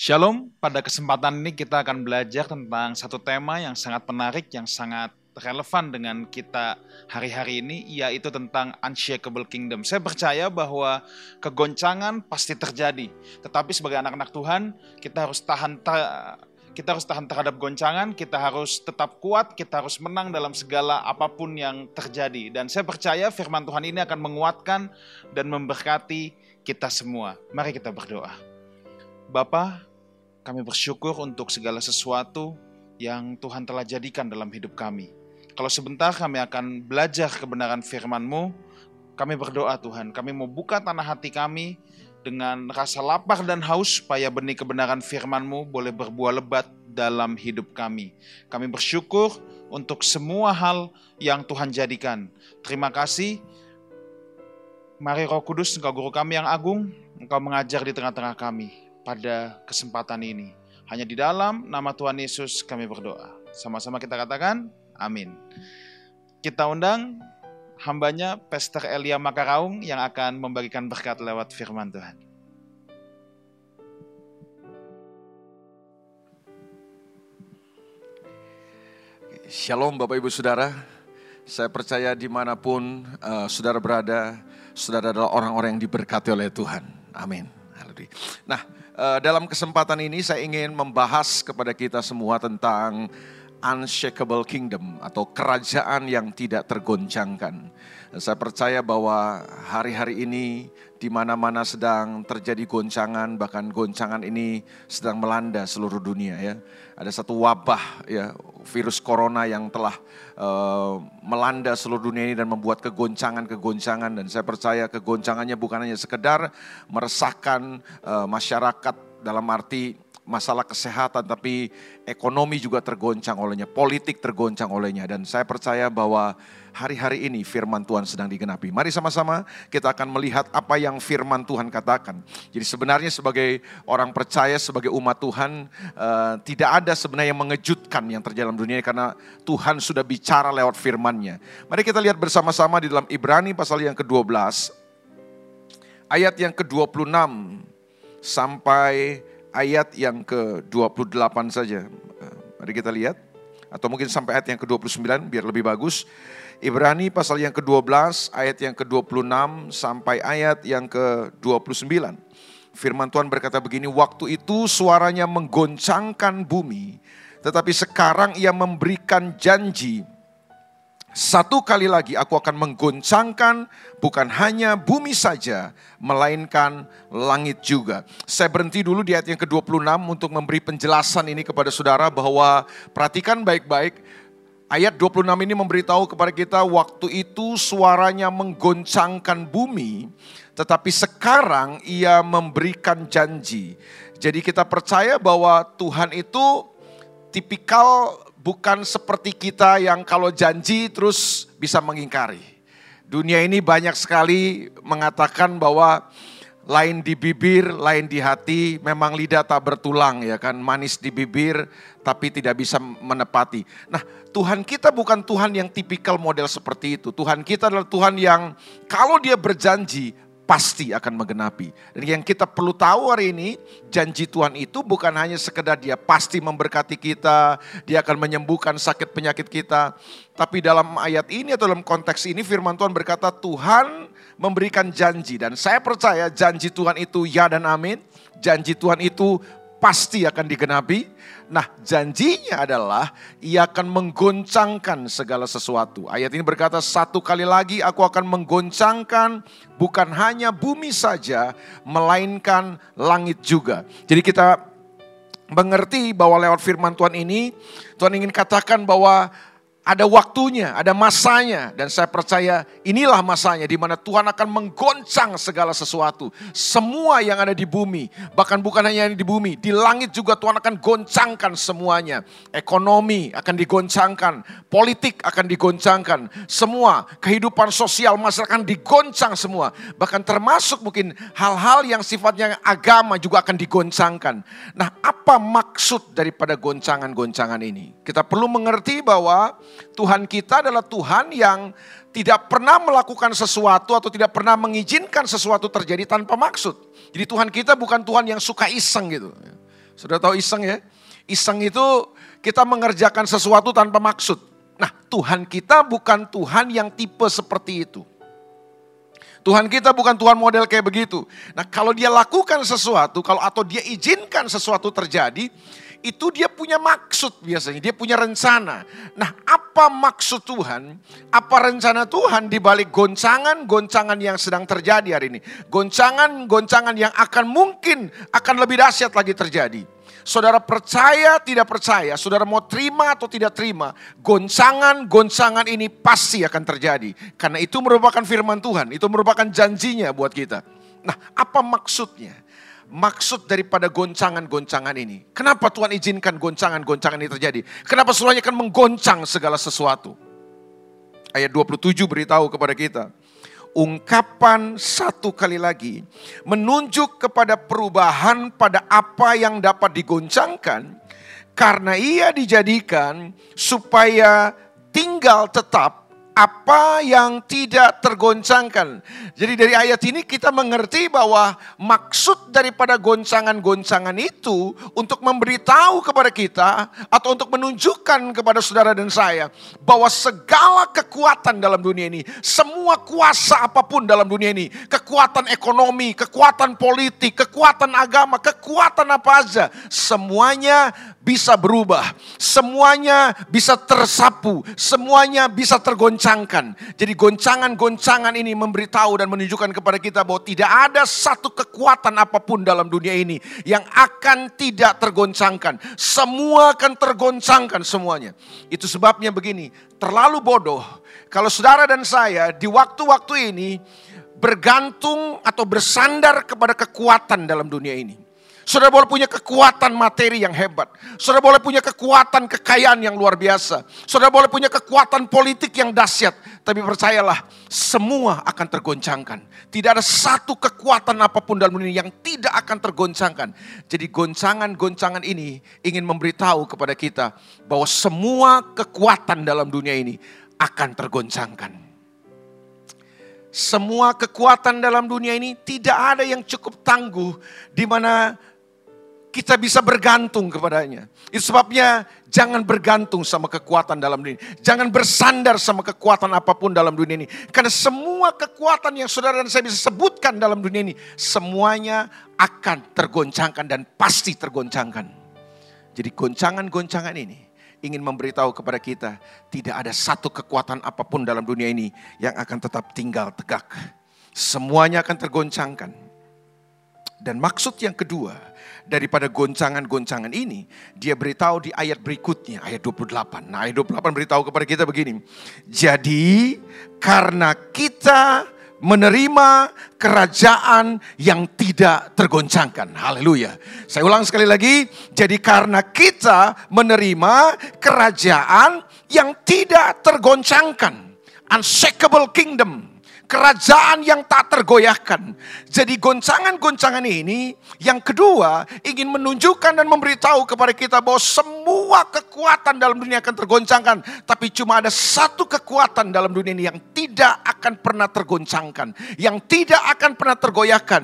Shalom, pada kesempatan ini kita akan belajar tentang satu tema yang sangat menarik, yang sangat relevan dengan kita hari-hari ini, yaitu tentang unshakable kingdom. Saya percaya bahwa kegoncangan pasti terjadi, tetapi sebagai anak-anak Tuhan, kita harus tahan kita harus tahan terhadap goncangan, kita harus tetap kuat, kita harus menang dalam segala apa pun yang terjadi. Dan saya percaya firman Tuhan ini akan menguatkan dan memberkati kita semua. Mari kita berdoa. Bapak, kami bersyukur untuk segala sesuatu yang Tuhan telah jadikan dalam hidup kami. Kalau sebentar kami akan belajar kebenaran firman-Mu, kami berdoa Tuhan, kami mau buka tanah hati kami dengan rasa lapar dan haus supaya benih kebenaran firman-Mu boleh berbuah lebat dalam hidup kami. Kami bersyukur untuk semua hal yang Tuhan jadikan. Terima kasih. Mari Roh Kudus, Engkau guru kami yang agung, Engkau mengajar di tengah-tengah kami pada kesempatan ini. Hanya di dalam nama Tuhan Yesus kami berdoa. Sama-sama kita katakan, amin. Kita undang hambanya Pastor Elia Makaraung yang akan membagikan berkat lewat firman Tuhan. Shalom Bapak Ibu Saudara, saya percaya di mana pun uh, saudara berada, saudara adalah orang-orang yang diberkati oleh Tuhan. Amin. Nah, dalam kesempatan ini saya ingin membahas kepada kita semua tentang unshakable kingdom atau kerajaan yang tidak tergoncangkan. Saya percaya bahwa hari-hari ini di mana-mana sedang terjadi goncangan, bahkan goncangan ini sedang melanda seluruh dunia ya. Ada satu wabah ya, virus corona yang telah uh, melanda seluruh dunia ini dan membuat kegoncangan-kegoncangan dan saya percaya kegoncangannya bukan hanya sekedar meresahkan uh, masyarakat dalam arti masalah kesehatan, tapi ekonomi juga tergoncang olehnya, politik tergoncang olehnya. Dan saya percaya bahwa hari-hari ini firman Tuhan sedang digenapi. Mari sama-sama kita akan melihat apa yang firman Tuhan katakan. Jadi sebenarnya sebagai orang percaya, sebagai umat Tuhan, uh, tidak ada sebenarnya yang mengejutkan yang terjadi dalam dunia ini karena Tuhan sudah bicara lewat firman-Nya. Mari kita lihat bersama-sama di dalam Ibrani pasal yang ke-12, ayat yang ke-26 sampai ayat yang ke-28 saja. Mari kita lihat. Atau mungkin sampai ayat yang ke-29 biar lebih bagus. Ibrani pasal yang ke-12 ayat yang ke-26 sampai ayat yang ke-29. Firman Tuhan berkata begini, waktu itu suaranya menggoncangkan bumi, tetapi sekarang ia memberikan janji satu kali lagi aku akan menggoncangkan bukan hanya bumi saja, melainkan langit juga. Saya berhenti dulu di ayat yang ke-26 untuk memberi penjelasan ini kepada saudara bahwa perhatikan baik-baik. Ayat 26 ini memberitahu kepada kita waktu itu suaranya menggoncangkan bumi, tetapi sekarang ia memberikan janji. Jadi kita percaya bahwa Tuhan itu tipikal bukan seperti kita yang kalau janji terus bisa mengingkari. Dunia ini banyak sekali mengatakan bahwa lain di bibir, lain di hati, memang lidah tak bertulang ya kan, manis di bibir tapi tidak bisa menepati. Nah, Tuhan kita bukan Tuhan yang tipikal model seperti itu. Tuhan kita adalah Tuhan yang kalau dia berjanji pasti akan menggenapi. Dan yang kita perlu tahu hari ini, janji Tuhan itu bukan hanya sekedar dia pasti memberkati kita, dia akan menyembuhkan sakit penyakit kita. Tapi dalam ayat ini atau dalam konteks ini firman Tuhan berkata Tuhan memberikan janji. Dan saya percaya janji Tuhan itu ya dan amin. Janji Tuhan itu pasti akan digenapi. Nah janjinya adalah ia akan menggoncangkan segala sesuatu. Ayat ini berkata satu kali lagi aku akan menggoncangkan bukan hanya bumi saja melainkan langit juga. Jadi kita mengerti bahwa lewat firman Tuhan ini Tuhan ingin katakan bahwa ada waktunya, ada masanya. Dan saya percaya inilah masanya di mana Tuhan akan menggoncang segala sesuatu. Semua yang ada di bumi, bahkan bukan hanya di bumi, di langit juga Tuhan akan goncangkan semuanya. Ekonomi akan digoncangkan, politik akan digoncangkan, semua kehidupan sosial masyarakat akan digoncang semua. Bahkan termasuk mungkin hal-hal yang sifatnya agama juga akan digoncangkan. Nah apa maksud daripada goncangan-goncangan ini? Kita perlu mengerti bahwa Tuhan kita adalah Tuhan yang tidak pernah melakukan sesuatu atau tidak pernah mengizinkan sesuatu terjadi tanpa maksud. Jadi Tuhan kita bukan Tuhan yang suka iseng gitu. Sudah tahu iseng ya? Iseng itu kita mengerjakan sesuatu tanpa maksud. Nah, Tuhan kita bukan Tuhan yang tipe seperti itu. Tuhan kita bukan Tuhan model kayak begitu. Nah, kalau dia lakukan sesuatu, kalau atau dia izinkan sesuatu terjadi, itu dia punya maksud biasanya, dia punya rencana. Nah, apa maksud Tuhan? Apa rencana Tuhan di balik goncangan-goncangan yang sedang terjadi hari ini? Goncangan-goncangan yang akan mungkin akan lebih dahsyat lagi terjadi. Saudara percaya, tidak percaya, saudara mau terima atau tidak terima, goncangan-goncangan ini pasti akan terjadi. Karena itu merupakan firman Tuhan, itu merupakan janjinya buat kita. Nah, apa maksudnya? Maksud daripada goncangan-goncangan ini. Kenapa Tuhan izinkan goncangan-goncangan ini terjadi? Kenapa semuanya akan menggoncang segala sesuatu? Ayat 27 beritahu kepada kita ungkapan satu kali lagi menunjuk kepada perubahan pada apa yang dapat digoncangkan karena ia dijadikan supaya tinggal tetap apa yang tidak tergoncangkan. Jadi dari ayat ini kita mengerti bahwa maksud daripada goncangan-goncangan itu untuk memberitahu kepada kita atau untuk menunjukkan kepada saudara dan saya bahwa segala kekuatan dalam dunia ini, semua kuasa apa pun dalam dunia ini, kekuatan ekonomi, kekuatan politik, kekuatan agama, kekuatan apa aja, semuanya bisa berubah, semuanya bisa tersapu, semuanya bisa tergoncangkan. Jadi goncangan-goncangan ini memberitahu dan menunjukkan kepada kita bahwa tidak ada satu kekuatan apa pun dalam dunia ini yang akan tidak tergoncangkan. Semua akan tergoncangkan semuanya. Itu sebabnya begini, terlalu bodoh kalau saudara dan saya di waktu-waktu ini bergantung atau bersandar kepada kekuatan dalam dunia ini. Saudara boleh punya kekuatan materi yang hebat. Saudara boleh punya kekuatan kekayaan yang luar biasa. Saudara boleh punya kekuatan politik yang dahsyat. Tapi percayalah, semua akan tergoncangkan. Tidak ada satu kekuatan apa pun dalam dunia yang tidak akan tergoncangkan. Jadi goncangan-goncangan ini ingin memberitahu kepada kita bahwa semua kekuatan dalam dunia ini akan tergoncangkan. Semua kekuatan dalam dunia ini tidak ada yang cukup tangguh di mana kita bisa bergantung kepadanya. Itu sebabnya jangan bergantung sama kekuatan dalam dunia. Jangan bersandar sama kekuatan apa pun dalam dunia ini. Karena semua kekuatan yang saudara dan saya bisa sebutkan dalam dunia ini, semuanya akan tergoncangkan dan pasti tergoncangkan. Jadi goncangan-goncangan ini ingin memberitahu kepada kita, tidak ada satu kekuatan apa pun dalam dunia ini yang akan tetap tinggal tegak. Semuanya akan tergoncangkan. Dan maksud yang kedua, daripada goncangan-goncangan ini, dia beritahu di ayat berikutnya, ayat 28. Nah, ayat 28 beritahu kepada kita begini. Jadi, karena kita menerima kerajaan yang tidak tergoncangkan. Haleluya. Saya ulang sekali lagi. Jadi karena kita menerima kerajaan yang tidak tergoncangkan. Unshakable kingdom kerajaan yang tak tergoyahkan. Jadi goncangan-goncangan ini yang kedua ingin menunjukkan dan memberitahu kepada kita bahwa semua kekuatan dalam dunia akan tergoncangkan. Tapi cuma ada satu kekuatan dalam dunia ini yang tidak akan pernah tergoncangkan. Yang tidak akan pernah tergoyahkan.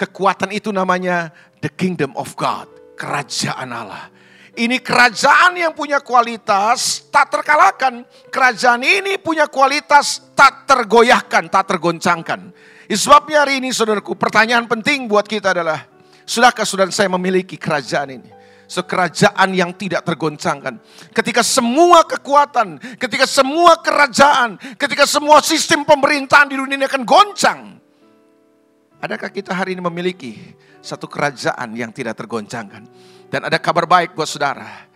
Kekuatan itu namanya the kingdom of God. Kerajaan Allah. Ini kerajaan yang punya kualitas tak terkalahkan. Kerajaan ini punya kualitas tak tergoyahkan, tak tergoncangkan. Sebabnya hari ini saudaraku, pertanyaan penting buat kita adalah, sudahkah saudara saya memiliki kerajaan ini? Sekerajaan yang tidak tergoncangkan. Ketika semua kekuatan, ketika semua kerajaan, ketika semua sistem pemerintahan di dunia ini akan goncang. Adakah kita hari ini memiliki satu kerajaan yang tidak tergoncangkan? Dan ada kabar baik buat saudara.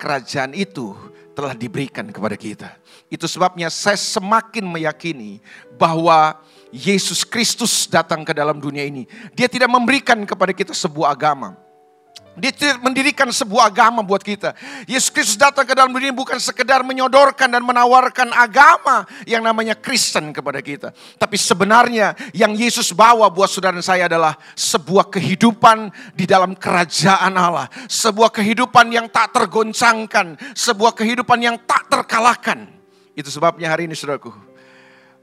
Kerajaan itu telah diberikan kepada kita. Itu sebabnya saya semakin meyakini bahwa Yesus Kristus datang ke dalam dunia ini. Dia tidak memberikan kepada kita sebuah agama dia mendirikan sebuah agama buat kita. Yesus Kristus datang ke dalam dunia bukan sekedar menyodorkan dan menawarkan agama yang namanya Kristen kepada kita. Tapi sebenarnya yang Yesus bawa buat saudara dan saya adalah sebuah kehidupan di dalam kerajaan Allah. Sebuah kehidupan yang tak tergoncangkan. Sebuah kehidupan yang tak terkalahkan. Itu sebabnya hari ini saudaraku.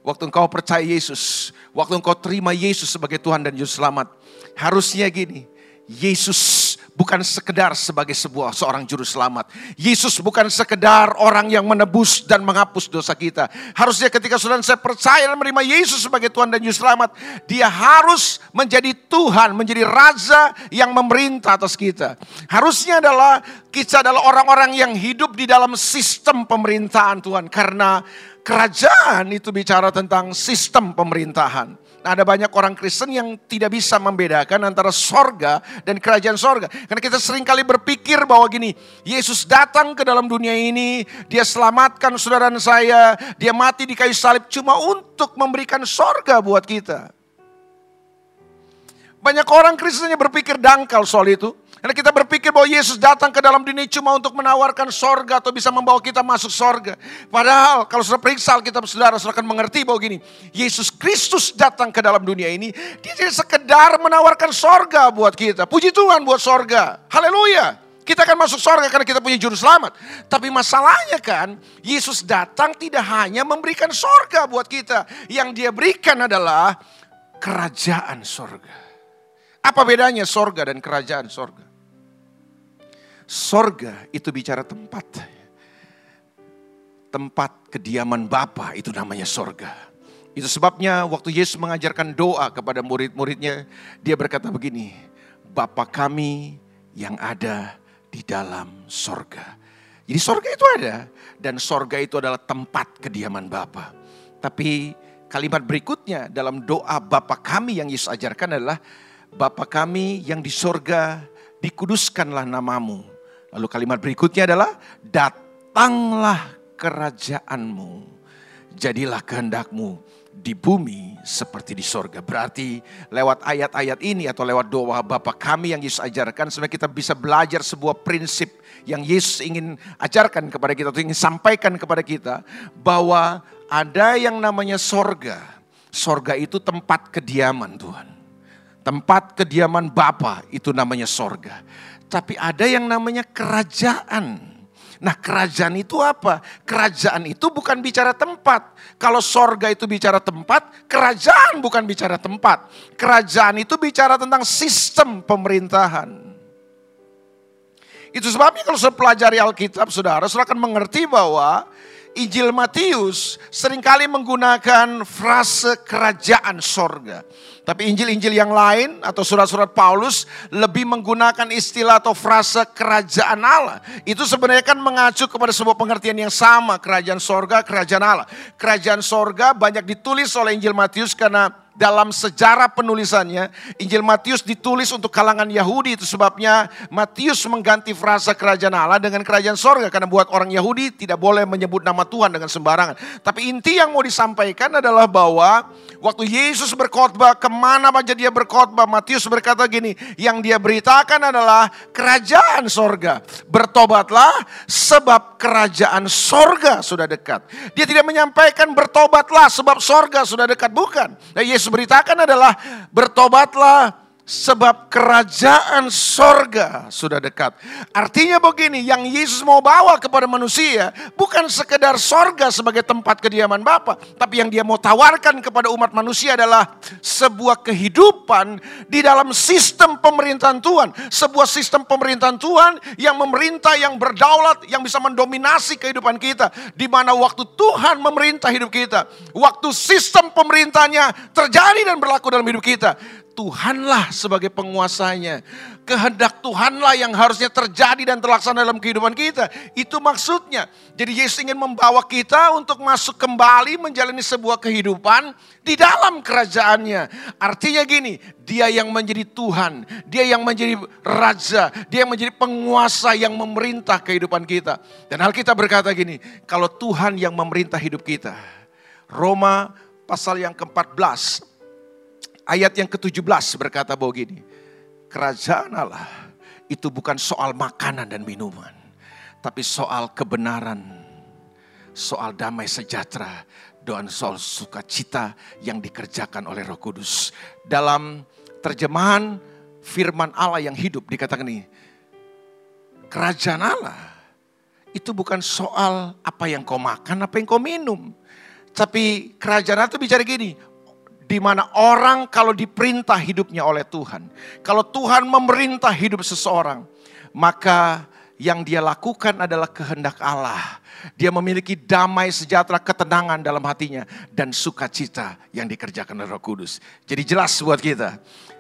Waktu engkau percaya Yesus. Waktu engkau terima Yesus sebagai Tuhan dan Juru Selamat. Harusnya gini. Yesus bukan sekedar sebagai sebuah seorang juru selamat. Yesus bukan sekedar orang yang menebus dan menghapus dosa kita. Harusnya ketika saudara saya percaya dan menerima Yesus sebagai Tuhan dan juru selamat, dia harus menjadi Tuhan, menjadi raja yang memerintah atas kita. Harusnya adalah kita adalah orang-orang yang hidup di dalam sistem pemerintahan Tuhan karena kerajaan itu bicara tentang sistem pemerintahan. Nah, ada banyak orang Kristen yang tidak bisa membedakan antara sorga dan kerajaan sorga. Karena kita sering kali berpikir bahwa gini, Yesus datang ke dalam dunia ini, dia selamatkan saudara saya, dia mati di kayu salib cuma untuk memberikan sorga buat kita. Banyak orang Kristen yang berpikir dangkal soal itu. Karena kita berpikir bahwa Yesus datang ke dalam dunia cuma untuk menawarkan sorga atau bisa membawa kita masuk sorga. Padahal kalau sudah periksa kita saudara, saudara akan mengerti bahwa gini. Yesus Kristus datang ke dalam dunia ini. Dia tidak sekedar menawarkan sorga buat kita. Puji Tuhan buat sorga. Haleluya. Kita akan masuk sorga karena kita punya juru selamat. Tapi masalahnya kan, Yesus datang tidak hanya memberikan sorga buat kita. Yang dia berikan adalah kerajaan sorga. Apa bedanya sorga dan kerajaan sorga? Sorga itu bicara tempat. Tempat kediaman Bapa itu namanya sorga. Itu sebabnya waktu Yesus mengajarkan doa kepada murid-muridnya, dia berkata begini, Bapa kami yang ada di dalam sorga. Jadi sorga itu ada, dan sorga itu adalah tempat kediaman Bapa. Tapi kalimat berikutnya dalam doa Bapa kami yang Yesus ajarkan adalah, Bapa kami yang di sorga, dikuduskanlah namamu Lalu kalimat berikutnya adalah datanglah kerajaanmu. Jadilah kehendakmu di bumi seperti di sorga. Berarti lewat ayat-ayat ini atau lewat doa Bapa kami yang Yesus ajarkan, sebenarnya kita bisa belajar sebuah prinsip yang Yesus ingin ajarkan kepada kita, atau ingin sampaikan kepada kita, bahwa ada yang namanya sorga. Sorga itu tempat kediaman Tuhan. Tempat kediaman Bapa itu namanya sorga. Tapi ada yang namanya kerajaan. Nah kerajaan itu apa? Kerajaan itu bukan bicara tempat. Kalau sorga itu bicara tempat, kerajaan bukan bicara tempat. Kerajaan itu bicara tentang sistem pemerintahan. Itu sebabnya kalau saya pelajari Alkitab, saudara, saudara akan mengerti bahwa Injil Matius sering kali menggunakan frase kerajaan sorga. Tapi Injil-Injil yang lain atau surat-surat Paulus lebih menggunakan istilah atau frase kerajaan Allah. Itu sebenarnya kan mengacu kepada sebuah pengertian yang sama. Kerajaan sorga, kerajaan Allah. Kerajaan sorga banyak ditulis oleh Injil Matius karena dalam sejarah penulisannya, Injil Matius ditulis untuk kalangan Yahudi. Itu sebabnya Matius mengganti frasa kerajaan Allah dengan kerajaan sorga. Karena buat orang Yahudi tidak boleh menyebut nama Tuhan dengan sembarangan. Tapi inti yang mau disampaikan adalah bahwa waktu Yesus berkhotbah, ke mana saja dia berkhotbah, Matius berkata gini, yang dia beritakan adalah kerajaan sorga. Bertobatlah sebab kerajaan sorga sudah dekat. Dia tidak menyampaikan bertobatlah sebab sorga sudah dekat. Bukan. Nah, Yesus Beritakan adalah bertobatlah sebab kerajaan sorga sudah dekat. Artinya begini, yang Yesus mau bawa kepada manusia bukan sekedar sorga sebagai tempat kediaman Bapa, tapi yang dia mau tawarkan kepada umat manusia adalah sebuah kehidupan di dalam sistem pemerintahan Tuhan. Sebuah sistem pemerintahan Tuhan yang memerintah, yang berdaulat, yang bisa mendominasi kehidupan kita. Di mana waktu Tuhan memerintah hidup kita, waktu sistem pemerintahnya terjadi dan berlaku dalam hidup kita, Tuhanlah sebagai penguasanya. Kehendak Tuhanlah yang harusnya terjadi dan terlaksana dalam kehidupan kita. Itu maksudnya. Jadi Yesus ingin membawa kita untuk masuk kembali menjalani sebuah kehidupan di dalam kerajaannya. Artinya gini, dia yang menjadi Tuhan, dia yang menjadi raja, dia yang menjadi penguasa yang memerintah kehidupan kita. Dan hal kita berkata gini, kalau Tuhan yang memerintah hidup kita. Roma pasal yang ke-14 Ayat yang ke-17 berkata bahwa gini, kerajaan Allah itu bukan soal makanan dan minuman, tapi soal kebenaran, soal damai sejahtera, dan soal sukacita yang dikerjakan oleh Roh Kudus. Dalam terjemahan firman Allah yang hidup dikatakan ini, kerajaan Allah itu bukan soal apa yang kau makan, apa yang kau minum. Tapi kerajaan Allah itu bicara gini, di mana orang kalau diperintah hidupnya oleh Tuhan, kalau Tuhan memerintah hidup seseorang, maka yang dia lakukan adalah kehendak Allah. Dia memiliki damai sejahtera ketenangan dalam hatinya dan sukacita yang dikerjakan oleh Roh Kudus. Jadi jelas buat kita.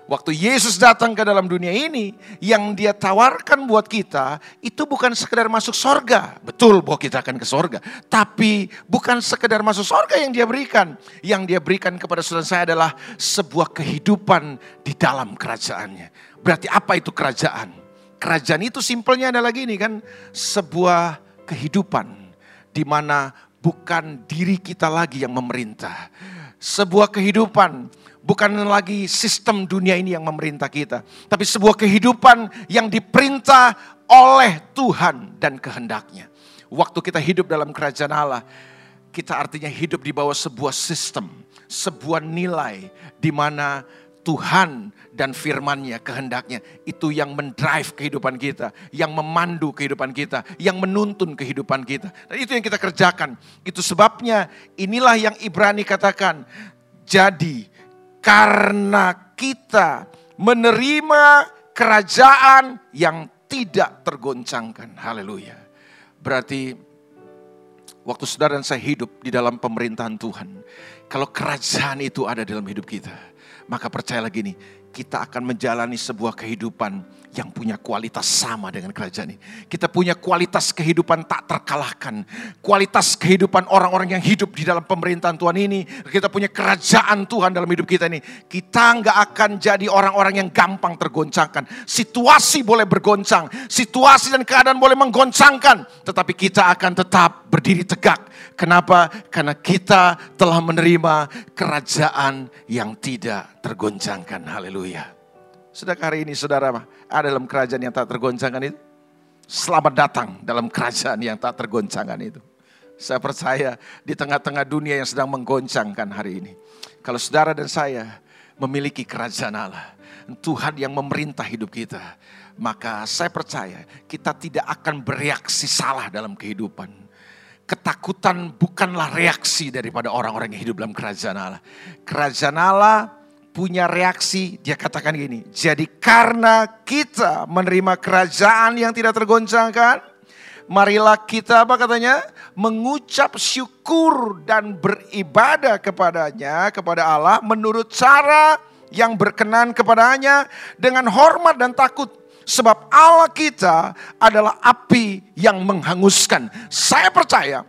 Waktu Yesus datang ke dalam dunia ini, yang dia tawarkan buat kita, itu bukan sekedar masuk sorga. Betul bahwa kita akan ke sorga. Tapi bukan sekedar masuk sorga yang dia berikan. Yang dia berikan kepada saudara saya adalah sebuah kehidupan di dalam kerajaannya. Berarti apa itu kerajaan? Kerajaan itu simpelnya adalah gini kan, sebuah kehidupan di mana bukan diri kita lagi yang memerintah. Sebuah kehidupan bukan lagi sistem dunia ini yang memerintah kita, tapi sebuah kehidupan yang diperintah oleh Tuhan dan kehendaknya. Waktu kita hidup dalam kerajaan Allah, kita artinya hidup di bawah sebuah sistem, sebuah nilai di mana Tuhan dan firmannya, kehendaknya, itu yang mendrive kehidupan kita, yang memandu kehidupan kita, yang menuntun kehidupan kita. Dan itu yang kita kerjakan. Itu sebabnya inilah yang Ibrani katakan, jadi karena kita menerima kerajaan yang tidak tergoncangkan. Haleluya. Berarti waktu saudara dan saya hidup di dalam pemerintahan Tuhan. Kalau kerajaan itu ada dalam hidup kita. Maka percayalah gini, kita akan menjalani sebuah kehidupan yang punya kualitas sama dengan kerajaan ini. Kita punya kualitas kehidupan tak terkalahkan. Kualitas kehidupan orang-orang yang hidup di dalam pemerintahan Tuhan ini. Kita punya kerajaan Tuhan dalam hidup kita ini. Kita nggak akan jadi orang-orang yang gampang tergoncangkan. Situasi boleh bergoncang. Situasi dan keadaan boleh menggoncangkan. Tetapi kita akan tetap berdiri tegak. Kenapa? Karena kita telah menerima kerajaan yang tidak tergoncangkan. Haleluya. Sudah hari ini saudara ada dalam kerajaan yang tak tergoncangkan itu? Selamat datang dalam kerajaan yang tak tergoncangkan itu. Saya percaya di tengah-tengah dunia yang sedang menggoncangkan hari ini. Kalau saudara dan saya memiliki kerajaan Allah. Tuhan yang memerintah hidup kita. Maka saya percaya kita tidak akan bereaksi salah dalam kehidupan. Ketakutan bukanlah reaksi daripada orang-orang yang hidup dalam kerajaan Allah. Kerajaan Allah punya reaksi, dia katakan gini, jadi karena kita menerima kerajaan yang tidak tergoncangkan, marilah kita apa katanya? Mengucap syukur dan beribadah kepadanya, kepada Allah menurut cara yang berkenan kepadanya dengan hormat dan takut. Sebab Allah kita adalah api yang menghanguskan. Saya percaya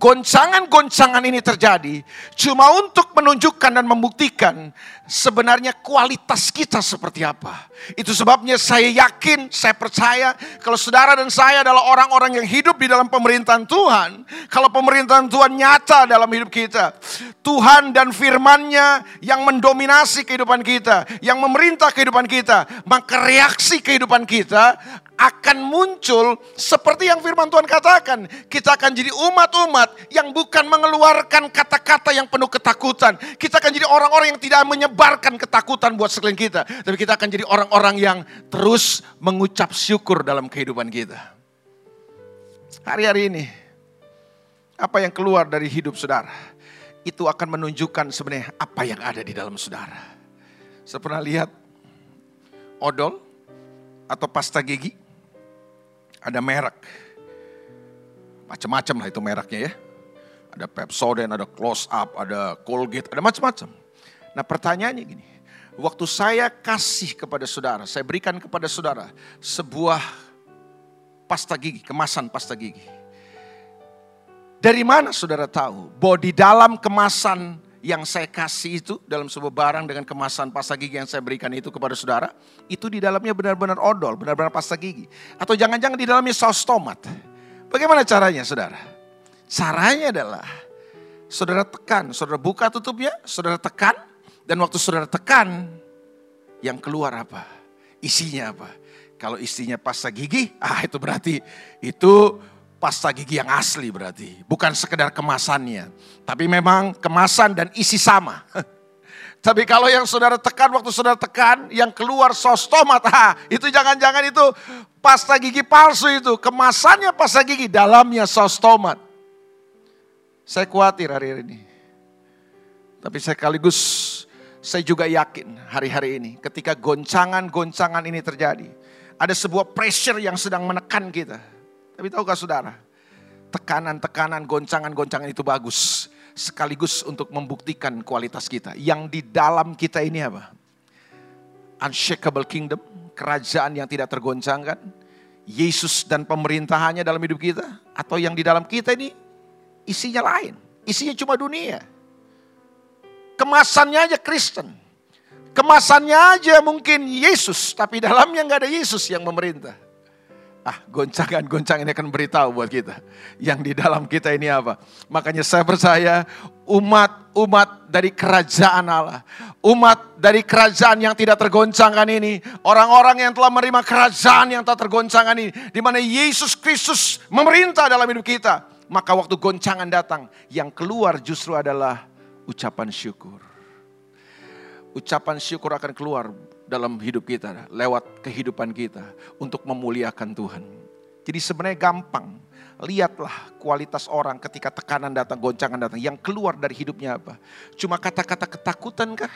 goncangan-goncangan ini terjadi cuma untuk menunjukkan dan membuktikan sebenarnya kualitas kita seperti apa. Itu sebabnya saya yakin, saya percaya kalau saudara dan saya adalah orang-orang yang hidup di dalam pemerintahan Tuhan. Kalau pemerintahan Tuhan nyata dalam hidup kita. Tuhan dan firmannya yang mendominasi kehidupan kita. Yang memerintah kehidupan kita. Maka reaksi kehidupan kita akan muncul seperti yang firman Tuhan katakan. Kita akan jadi umat-umat yang bukan mengeluarkan kata-kata yang penuh ketakutan. Kita akan jadi orang-orang yang tidak menyebarkan ketakutan buat sekeliling kita. Tapi kita akan jadi orang-orang yang terus mengucap syukur dalam kehidupan kita. Hari-hari ini, apa yang keluar dari hidup saudara, itu akan menunjukkan sebenarnya apa yang ada di dalam saudara. Saya pernah lihat odol atau pasta gigi ada merek. Macam-macam lah itu mereknya ya. Ada Pepsodent, ada Close Up, ada Colgate, ada macam-macam. Nah pertanyaannya gini, waktu saya kasih kepada saudara, saya berikan kepada saudara sebuah pasta gigi, kemasan pasta gigi. Dari mana saudara tahu bahwa di dalam kemasan yang saya kasih itu dalam sebuah barang dengan kemasan pasta gigi yang saya berikan itu kepada saudara, itu di dalamnya benar-benar odol, benar-benar pasta gigi. Atau jangan-jangan di dalamnya saus tomat. Bagaimana caranya saudara? Caranya adalah saudara tekan, saudara buka tutupnya, saudara tekan, dan waktu saudara tekan, yang keluar apa? Isinya apa? Kalau isinya pasta gigi, ah itu berarti itu pasta gigi yang asli berarti. Bukan sekedar kemasannya. Tapi memang kemasan dan isi sama. Tapi kalau yang saudara tekan, waktu saudara tekan, yang keluar sos tomat, ha, itu jangan-jangan itu pasta gigi palsu itu. Kemasannya pasta gigi, dalamnya sos tomat. Saya khawatir hari ini. Tapi sekaligus saya juga yakin hari-hari ini ketika goncangan-goncangan ini terjadi. Ada sebuah pressure yang sedang menekan kita. Tapi tahukah saudara, tekanan-tekanan, goncangan-goncangan itu bagus. Sekaligus untuk membuktikan kualitas kita. Yang di dalam kita ini apa? Unshakable kingdom, kerajaan yang tidak tergoncangkan. Yesus dan pemerintahannya dalam hidup kita. Atau yang di dalam kita ini isinya lain. Isinya cuma dunia. Kemasannya aja Kristen. Kemasannya aja mungkin Yesus, tapi dalamnya nggak ada Yesus yang memerintah. Ah, goncangan-goncangan ini akan beritahu buat kita. Yang di dalam kita ini apa? Makanya saya percaya umat-umat dari kerajaan Allah. Umat dari kerajaan yang tidak tergoncangkan ini. Orang-orang yang telah menerima kerajaan yang tak tergoncangkan ini. Di mana Yesus Kristus memerintah dalam hidup kita. Maka waktu goncangan datang, yang keluar justru adalah ucapan syukur. Ucapan syukur akan keluar dalam hidup kita, lewat kehidupan kita untuk memuliakan Tuhan. Jadi sebenarnya gampang. Lihatlah kualitas orang ketika tekanan datang, goncangan datang. Yang keluar dari hidupnya apa? Cuma kata-kata ketakutan kah?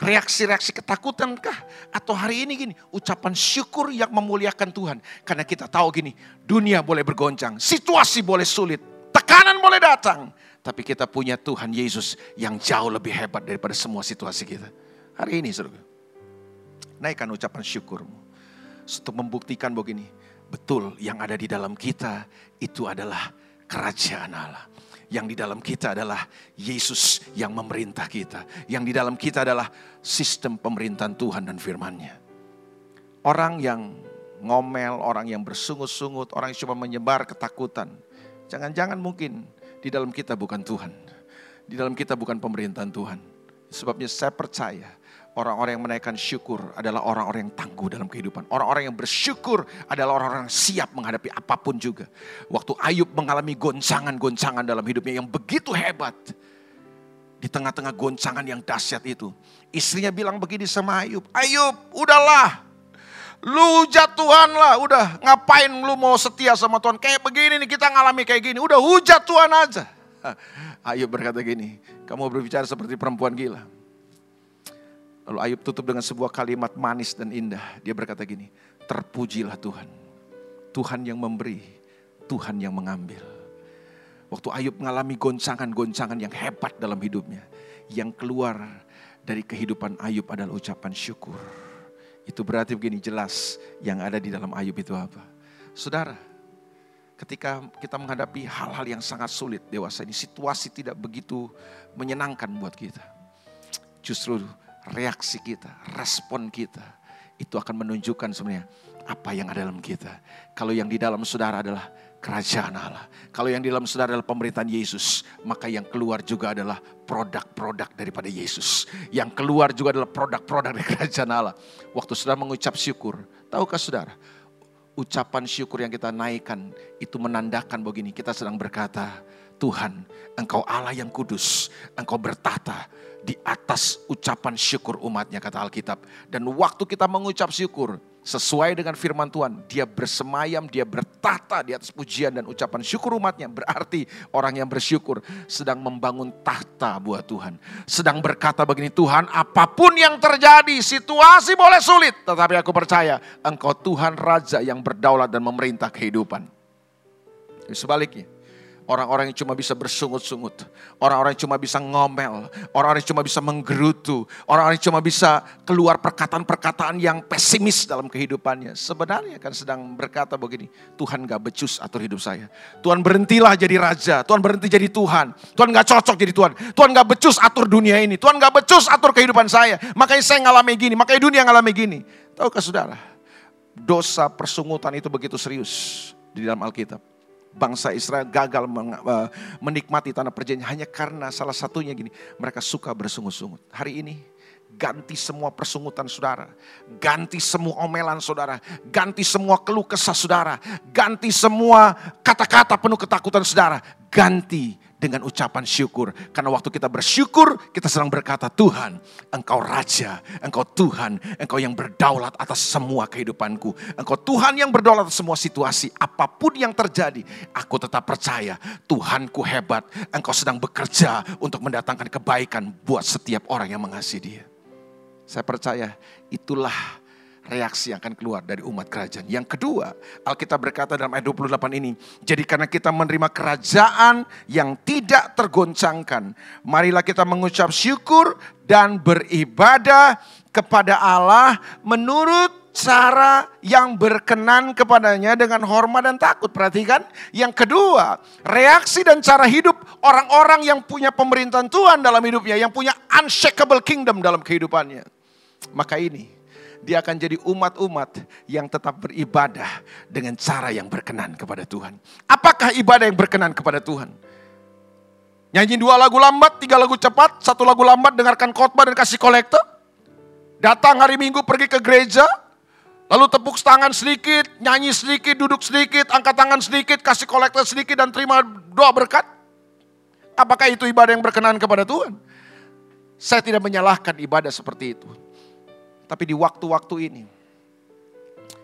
Reaksi-reaksi ketakutan kah? Atau hari ini gini, ucapan syukur yang memuliakan Tuhan. Karena kita tahu gini, dunia boleh bergoncang, situasi boleh sulit, tekanan boleh datang. Tapi kita punya Tuhan Yesus yang jauh lebih hebat daripada semua situasi kita. Hari ini saudara. Naikkan ucapan syukurmu. Untuk membuktikan begini. Betul yang ada di dalam kita itu adalah kerajaan Allah. Yang di dalam kita adalah Yesus yang memerintah kita. Yang di dalam kita adalah sistem pemerintahan Tuhan dan firmannya. Orang yang ngomel, orang yang bersungut-sungut, orang yang cuma menyebar ketakutan. Jangan-jangan mungkin di dalam kita bukan Tuhan. Di dalam kita bukan pemerintahan Tuhan. Sebabnya saya percaya Orang-orang yang menaikkan syukur adalah orang-orang yang tangguh dalam kehidupan. Orang-orang yang bersyukur adalah orang-orang yang siap menghadapi apa pun juga. Waktu Ayub mengalami goncangan-goncangan dalam hidupnya yang begitu hebat. Di tengah-tengah goncangan yang dahsyat itu. Istrinya bilang begini sama Ayub. Ayub udahlah. Lu jatuhan lah. Udah ngapain lu mau setia sama Tuhan. Kayak begini nih kita ngalami kayak gini. Udah hujat Tuhan aja. Ayub berkata gini. Kamu berbicara seperti perempuan gila Lalu Ayub tutup dengan sebuah kalimat manis dan indah. Dia berkata gini, terpujilah Tuhan. Tuhan yang memberi, Tuhan yang mengambil. Waktu Ayub mengalami goncangan-goncangan yang hebat dalam hidupnya. Yang keluar dari kehidupan Ayub adalah ucapan syukur. Itu berarti begini jelas yang ada di dalam Ayub itu apa. Saudara, ketika kita menghadapi hal-hal yang sangat sulit dewasa ini, situasi tidak begitu menyenangkan buat kita. Justru reaksi kita, respon kita, itu akan menunjukkan sebenarnya apa yang ada dalam kita. Kalau yang di dalam saudara adalah kerajaan Allah. Kalau yang di dalam saudara adalah pemerintahan Yesus, maka yang keluar juga adalah produk-produk daripada Yesus. Yang keluar juga adalah produk-produk dari kerajaan Allah. Waktu saudara mengucap syukur, tahukah saudara, ucapan syukur yang kita naikkan itu menandakan begini, kita sedang berkata, Tuhan, Engkau Allah yang kudus, Engkau bertata di atas ucapan syukur umatnya kata Alkitab. Dan waktu kita mengucap syukur sesuai dengan firman Tuhan, dia bersemayam, dia bertata di atas pujian dan ucapan syukur umatnya. Berarti orang yang bersyukur sedang membangun tahta buat Tuhan. Sedang berkata begini, Tuhan apa pun yang terjadi, situasi boleh sulit. Tetapi aku percaya engkau Tuhan Raja yang berdaulat dan memerintah kehidupan. Sebaliknya, Orang-orang yang cuma bisa bersungut-sungut. Orang-orang yang cuma bisa ngomel. Orang-orang yang cuma bisa menggerutu. Orang-orang yang cuma bisa keluar perkataan-perkataan yang pesimis dalam kehidupannya. Sebenarnya kan sedang berkata begini, Tuhan gak becus atur hidup saya. Tuhan berhentilah jadi raja. Tuhan berhenti jadi Tuhan. Tuhan gak cocok jadi Tuhan. Tuhan gak becus atur dunia ini. Tuhan gak becus atur kehidupan saya. Makanya saya ngalami gini, makanya dunia ngalami gini. Tahukah saudara, dosa persungutan itu begitu serius di dalam Alkitab bangsa Israel gagal eh, menikmati tanah perjanjian hanya karena salah satunya gini, mereka suka bersungut-sungut. Hari ini ganti semua persungutan saudara, ganti semua omelan saudara, ganti semua keluh kesah saudara, ganti semua kata-kata penuh ketakutan saudara, ganti dengan ucapan syukur. Karena waktu kita bersyukur, kita sedang berkata, Tuhan, Engkau Raja, Engkau Tuhan, Engkau yang berdaulat atas semua kehidupanku. Engkau Tuhan yang berdaulat atas semua situasi, apa pun yang terjadi, aku tetap percaya Tuhanku hebat. Engkau sedang bekerja untuk mendatangkan kebaikan buat setiap orang yang mengasihi dia. Saya percaya itulah reaksi yang akan keluar dari umat kerajaan. Yang kedua, Alkitab berkata dalam ayat 28 ini, jadi karena kita menerima kerajaan yang tidak tergoncangkan, marilah kita mengucap syukur dan beribadah kepada Allah menurut cara yang berkenan kepadanya dengan hormat dan takut. Perhatikan. Yang kedua, reaksi dan cara hidup orang-orang yang punya pemerintahan Tuhan dalam hidupnya, yang punya unshakable kingdom dalam kehidupannya. Maka ini dia akan jadi umat-umat yang tetap beribadah dengan cara yang berkenan kepada Tuhan. Apakah ibadah yang berkenan kepada Tuhan? Nyanyi dua lagu lambat, tiga lagu cepat, satu lagu lambat dengarkan khotbah dan kasih kolektor. Datang hari Minggu pergi ke gereja, lalu tepuk tangan sedikit, nyanyi sedikit, duduk sedikit, angkat tangan sedikit, kasih kolektor sedikit dan terima doa berkat. Apakah itu ibadah yang berkenan kepada Tuhan? Saya tidak menyalahkan ibadah seperti itu. Tapi di waktu-waktu ini,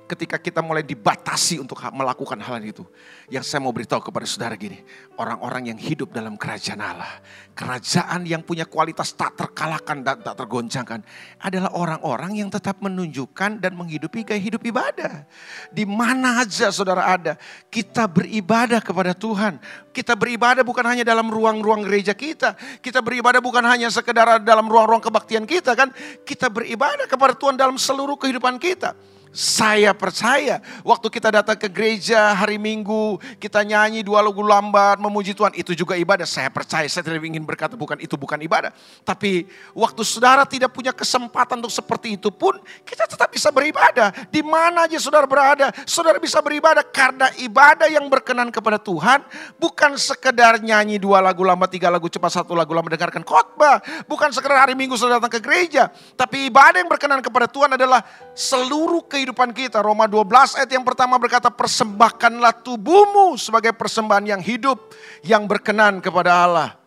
ketika kita mulai dibatasi untuk melakukan hal itu. Yang saya mau beritahu kepada saudara gini, orang-orang yang hidup dalam kerajaan Allah, kerajaan yang punya kualitas tak terkalahkan dan tak tergoncangkan, adalah orang-orang yang tetap menunjukkan dan menghidupi gaya hidup ibadah. Di mana aja saudara ada, kita beribadah kepada Tuhan. Kita beribadah bukan hanya dalam ruang-ruang gereja kita, kita beribadah bukan hanya sekedar dalam ruang-ruang kebaktian kita kan, kita beribadah kepada Tuhan dalam seluruh kehidupan kita. Saya percaya waktu kita datang ke gereja hari Minggu, kita nyanyi dua lagu lambat, memuji Tuhan, itu juga ibadah. Saya percaya, saya tidak ingin berkata bukan itu bukan ibadah. Tapi waktu saudara tidak punya kesempatan untuk seperti itu pun, kita tetap bisa beribadah. Di mana aja saudara berada, saudara bisa beribadah karena ibadah yang berkenan kepada Tuhan bukan sekedar nyanyi dua lagu lambat, tiga lagu cepat, satu lagu lambat dengarkan khotbah, bukan sekedar hari Minggu saudara datang ke gereja, tapi ibadah yang berkenan kepada Tuhan adalah seluruh ke kehidupan kita. Roma 12 ayat yang pertama berkata persembahkanlah tubuhmu sebagai persembahan yang hidup yang berkenan kepada Allah.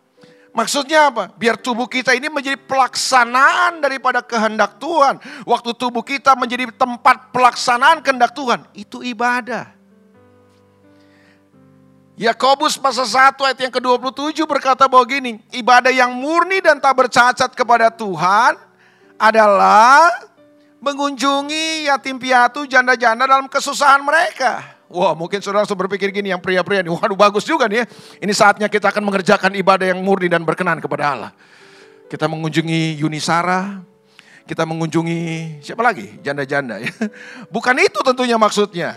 Maksudnya apa? Biar tubuh kita ini menjadi pelaksanaan daripada kehendak Tuhan. Waktu tubuh kita menjadi tempat pelaksanaan kehendak Tuhan, itu ibadah. Yakobus pasal 1 ayat yang ke-27 berkata bahwa gini, ibadah yang murni dan tak bercacat kepada Tuhan adalah mengunjungi yatim piatu, janda-janda dalam kesusahan mereka. Wah mungkin saudara sudah berpikir gini yang pria-pria ini, waduh bagus juga nih ya. Ini saatnya kita akan mengerjakan ibadah yang murni dan berkenan kepada Allah. Kita mengunjungi Yunisara, kita mengunjungi siapa lagi? Janda-janda ya. Bukan itu tentunya maksudnya.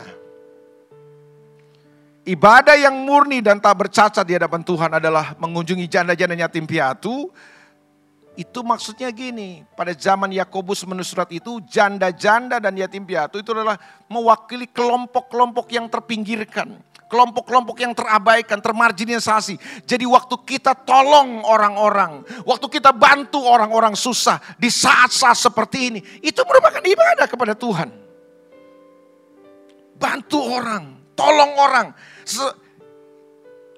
Ibadah yang murni dan tak bercacat di hadapan Tuhan adalah mengunjungi janda-janda yatim piatu, itu maksudnya gini, pada zaman Yakobus menulis surat itu, janda-janda dan yatim piatu itu adalah mewakili kelompok-kelompok yang terpinggirkan. Kelompok-kelompok yang terabaikan, termarginalisasi. Jadi waktu kita tolong orang-orang, waktu kita bantu orang-orang susah di saat-saat seperti ini, itu merupakan ibadah kepada Tuhan. Bantu orang, tolong orang.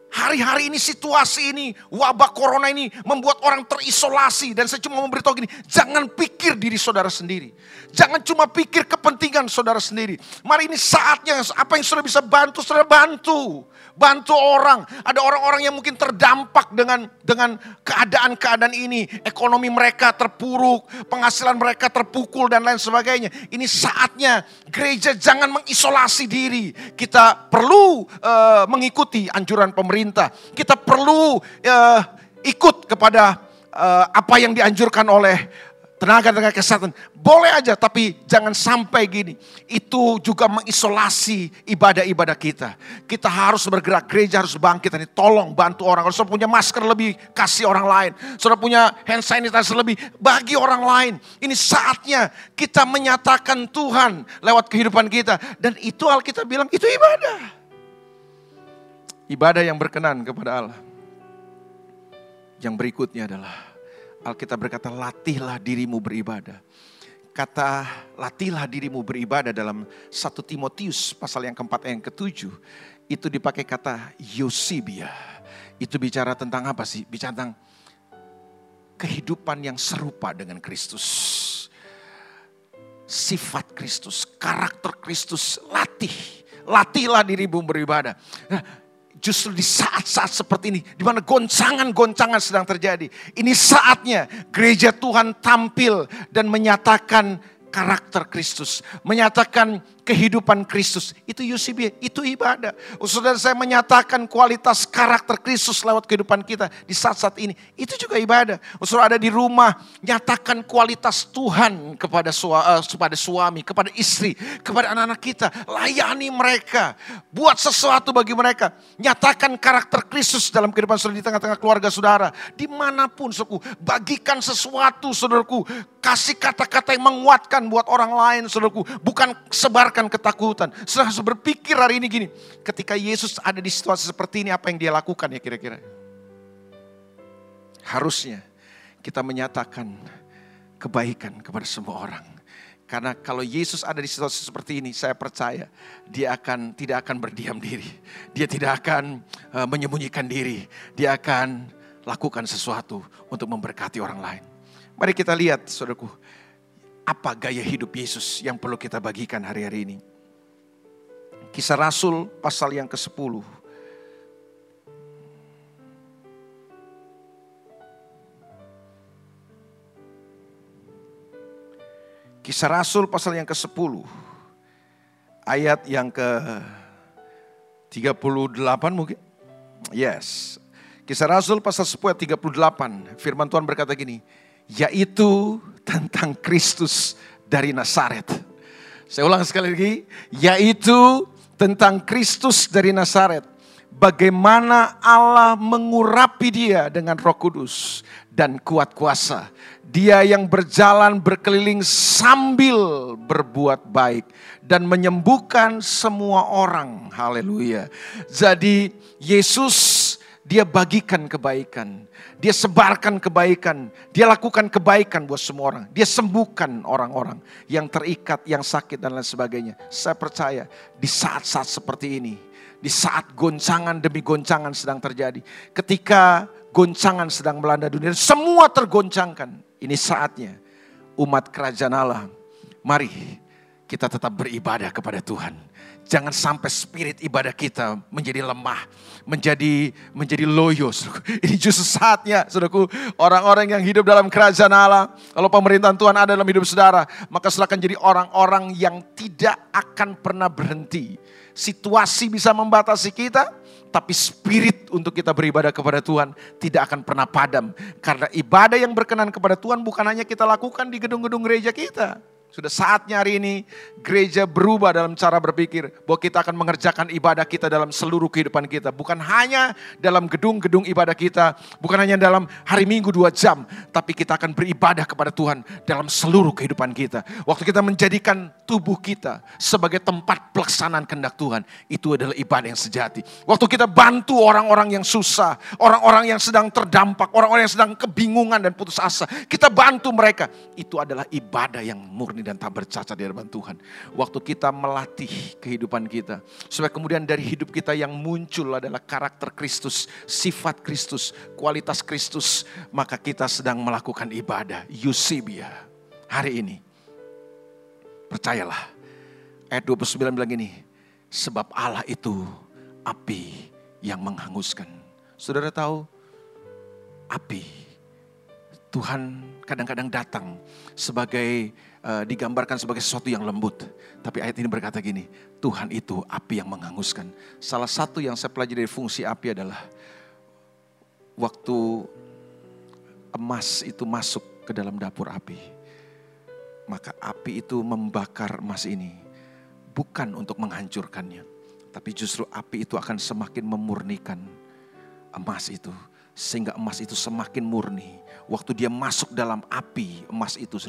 Hari-hari ini situasi ini, wabah corona ini membuat orang terisolasi. Dan saya cuma memberitahu gini, jangan pikir diri saudara sendiri. Jangan cuma pikir kepentingan saudara sendiri. Mari ini saatnya apa yang saudara bisa bantu, saudara bantu bantu orang. Ada orang-orang yang mungkin terdampak dengan dengan keadaan-keadaan ini. Ekonomi mereka terpuruk, penghasilan mereka terpukul dan lain sebagainya. Ini saatnya gereja jangan mengisolasi diri. Kita perlu uh, mengikuti anjuran pemerintah. Kita perlu uh, ikut kepada uh, apa yang dianjurkan oleh tenaga-tenaga kesehatan. Boleh aja, tapi jangan sampai gini. Itu juga mengisolasi ibadah-ibadah kita. Kita harus bergerak, gereja harus bangkit. Ini tolong bantu orang. Kalau sudah punya masker lebih, kasih orang lain. Sudah punya hand sanitizer lebih, bagi orang lain. Ini saatnya kita menyatakan Tuhan lewat kehidupan kita. Dan itu Alkitab bilang, itu ibadah. Ibadah yang berkenan kepada Allah. Yang berikutnya adalah Alkitab berkata, latihlah dirimu beribadah. Kata latihlah dirimu beribadah dalam 1 Timotius pasal yang keempat yang ketujuh. Itu dipakai kata Yosibia. Itu bicara tentang apa sih? Bicara tentang kehidupan yang serupa dengan Kristus. Sifat Kristus, karakter Kristus, latih. Latihlah dirimu beribadah. Nah, justru di saat-saat seperti ini, di mana goncangan-goncangan sedang terjadi. Ini saatnya gereja Tuhan tampil dan menyatakan karakter Kristus, menyatakan kehidupan Kristus. Itu UCB, itu ibadah. Saudara saya menyatakan kualitas karakter Kristus lewat kehidupan kita di saat-saat ini. Itu juga ibadah. Saudara ada di rumah, nyatakan kualitas Tuhan kepada, uh, kepada suami, kepada istri, kepada anak-anak kita. Layani mereka. Buat sesuatu bagi mereka. Nyatakan karakter Kristus dalam kehidupan saudara di tengah-tengah keluarga saudara. Di mana pun saudaraku, bagikan sesuatu saudaraku. Kasih kata-kata yang menguatkan buat orang lain saudaraku. Bukan sebarkan merasakan ketakutan. Setelah berpikir hari ini gini, ketika Yesus ada di situasi seperti ini apa yang dia lakukan ya kira-kira? Harusnya kita menyatakan kebaikan kepada semua orang. Karena kalau Yesus ada di situasi seperti ini, saya percaya dia akan tidak akan berdiam diri. Dia tidak akan uh, menyembunyikan diri. Dia akan lakukan sesuatu untuk memberkati orang lain. Mari kita lihat, saudaraku, apa gaya hidup Yesus yang perlu kita bagikan hari-hari ini. Kisah Rasul pasal yang ke-10. Kisah Rasul pasal yang ke-10. Ayat yang ke 38 mungkin. Yes. Kisah Rasul pasal 10 ayat 38. Firman Tuhan berkata gini. Yaitu tentang Kristus dari Nazaret. Saya ulang sekali lagi, yaitu tentang Kristus dari Nazaret. Bagaimana Allah mengurapi dia dengan roh kudus dan kuat kuasa. Dia yang berjalan berkeliling sambil berbuat baik dan menyembuhkan semua orang. Haleluya. Jadi Yesus dia bagikan kebaikan. Dia sebarkan kebaikan. Dia lakukan kebaikan buat semua orang. Dia sembuhkan orang-orang yang terikat, yang sakit dan lain sebagainya. Saya percaya di saat-saat seperti ini. Di saat goncangan demi goncangan sedang terjadi. Ketika goncangan sedang melanda dunia. Semua tergoncangkan. Ini saatnya umat kerajaan Allah. Mari kita tetap beribadah kepada Tuhan Jangan sampai spirit ibadah kita menjadi lemah, menjadi menjadi loyo. Ini justru saatnya, saudaraku, orang-orang yang hidup dalam kerajaan Allah, kalau pemerintahan Tuhan ada dalam hidup saudara, maka silakan jadi orang-orang yang tidak akan pernah berhenti. Situasi bisa membatasi kita, tapi spirit untuk kita beribadah kepada Tuhan tidak akan pernah padam. Karena ibadah yang berkenan kepada Tuhan bukan hanya kita lakukan di gedung-gedung gereja kita sudah saatnya hari ini gereja berubah dalam cara berpikir bahwa kita akan mengerjakan ibadah kita dalam seluruh kehidupan kita. Bukan hanya dalam gedung-gedung ibadah kita, bukan hanya dalam hari minggu dua jam, tapi kita akan beribadah kepada Tuhan dalam seluruh kehidupan kita. Waktu kita menjadikan tubuh kita sebagai tempat pelaksanaan kehendak Tuhan, itu adalah ibadah yang sejati. Waktu kita bantu orang-orang yang susah, orang-orang yang sedang terdampak, orang-orang yang sedang kebingungan dan putus asa, kita bantu mereka. Itu adalah ibadah yang murni dan tak bercacat di hadapan Tuhan. Waktu kita melatih kehidupan kita. Supaya kemudian dari hidup kita yang muncul adalah karakter Kristus, sifat Kristus, kualitas Kristus. Maka kita sedang melakukan ibadah. Eusebia. Hari ini. Percayalah. Ayat 29 bilang ini. Sebab Allah itu api yang menghanguskan. Saudara tahu? Api. Tuhan kadang-kadang datang sebagai uh, digambarkan sebagai sesuatu yang lembut. Tapi ayat ini berkata gini, Tuhan itu api yang menghanguskan. Salah satu yang saya pelajari dari fungsi api adalah waktu emas itu masuk ke dalam dapur api. Maka api itu membakar emas ini bukan untuk menghancurkannya, tapi justru api itu akan semakin memurnikan emas itu sehingga emas itu semakin murni. Waktu dia masuk dalam api emas itu,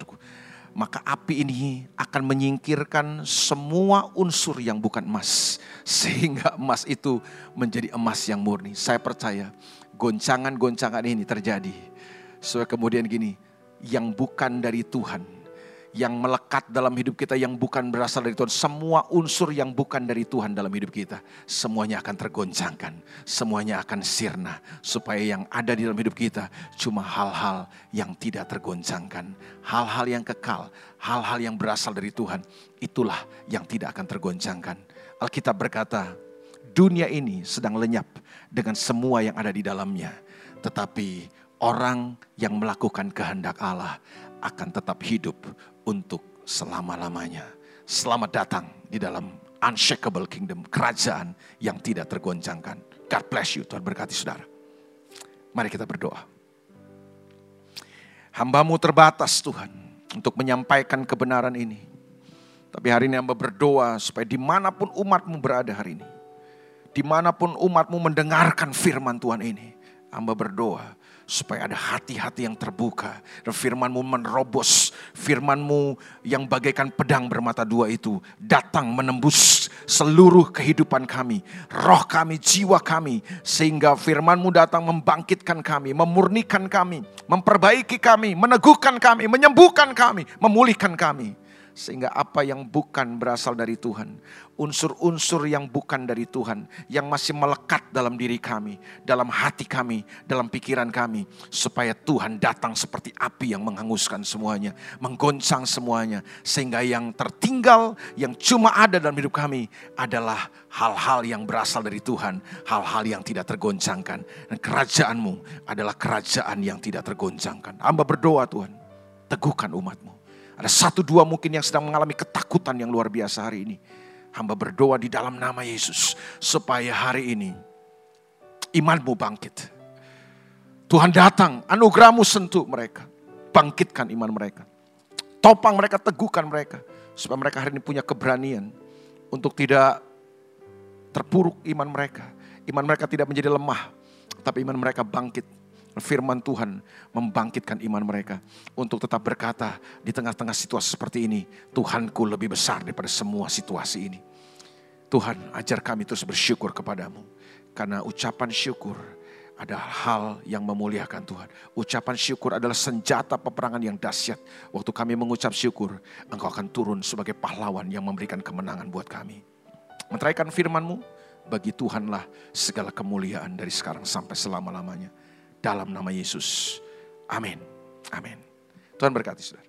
maka api ini akan menyingkirkan semua unsur yang bukan emas. Sehingga emas itu menjadi emas yang murni. Saya percaya goncangan-goncangan ini terjadi. So kemudian gini, yang bukan dari Tuhan, yang melekat dalam hidup kita yang bukan berasal dari Tuhan. Semua unsur yang bukan dari Tuhan dalam hidup kita. Semuanya akan tergoncangkan. Semuanya akan sirna. Supaya yang ada di dalam hidup kita cuma hal-hal yang tidak tergoncangkan. Hal-hal yang kekal. Hal-hal yang berasal dari Tuhan. Itulah yang tidak akan tergoncangkan. Alkitab berkata, dunia ini sedang lenyap dengan semua yang ada di dalamnya. Tetapi orang yang melakukan kehendak Allah akan tetap hidup untuk selama-lamanya. Selamat datang di dalam unshakable kingdom, kerajaan yang tidak tergoncangkan. God bless you, Tuhan berkati saudara. Mari kita berdoa. Hambamu terbatas Tuhan untuk menyampaikan kebenaran ini. Tapi hari ini hamba berdoa supaya di mana pun umatmu berada hari ini. Di mana pun umatmu mendengarkan firman Tuhan ini. Hamba berdoa supaya ada hati-hati yang terbuka. Dan firmanmu menerobos. Firmanmu yang bagaikan pedang bermata dua itu datang menembus seluruh kehidupan kami roh kami jiwa kami. Sehingga firmanmu datang membangkitkan kami memurnikan kami memperbaiki kami meneguhkan kami menyembuhkan kami memulihkan kami sehingga apa yang bukan berasal dari Tuhan, unsur-unsur yang bukan dari Tuhan, yang masih melekat dalam diri kami, dalam hati kami, dalam pikiran kami, supaya Tuhan datang seperti api yang menghanguskan semuanya, menggoncang semuanya, sehingga yang tertinggal, yang cuma ada dalam hidup kami adalah hal-hal yang berasal dari Tuhan, hal-hal yang tidak tergoncangkan. Dan kerajaanmu adalah kerajaan yang tidak tergoncangkan. Hamba berdoa Tuhan, teguhkan umatmu ada satu dua mungkin yang sedang mengalami ketakutan yang luar biasa hari ini. Hamba berdoa di dalam nama Yesus. Supaya hari ini imanmu bangkit. Tuhan datang, anugerahmu sentuh mereka. Bangkitkan iman mereka. Topang mereka, teguhkan mereka. Supaya mereka hari ini punya keberanian untuk tidak terpuruk iman mereka. Iman mereka tidak menjadi lemah, tapi iman mereka bangkit firman Tuhan membangkitkan iman mereka untuk tetap berkata di tengah-tengah situasi seperti ini, Tuhanku lebih besar daripada semua situasi ini. Tuhan, ajar kami terus bersyukur kepadamu. Karena ucapan syukur adalah hal yang memuliakan Tuhan. Ucapan syukur adalah senjata peperangan yang dahsyat. Waktu kami mengucap syukur, engkau akan turun sebagai pahlawan yang memberikan kemenangan buat kami. Menteraikan firmanmu, bagi Tuhanlah segala kemuliaan dari sekarang sampai selama-lamanya dalam nama Yesus. Amin. Amin. Tuhan berkati saudara.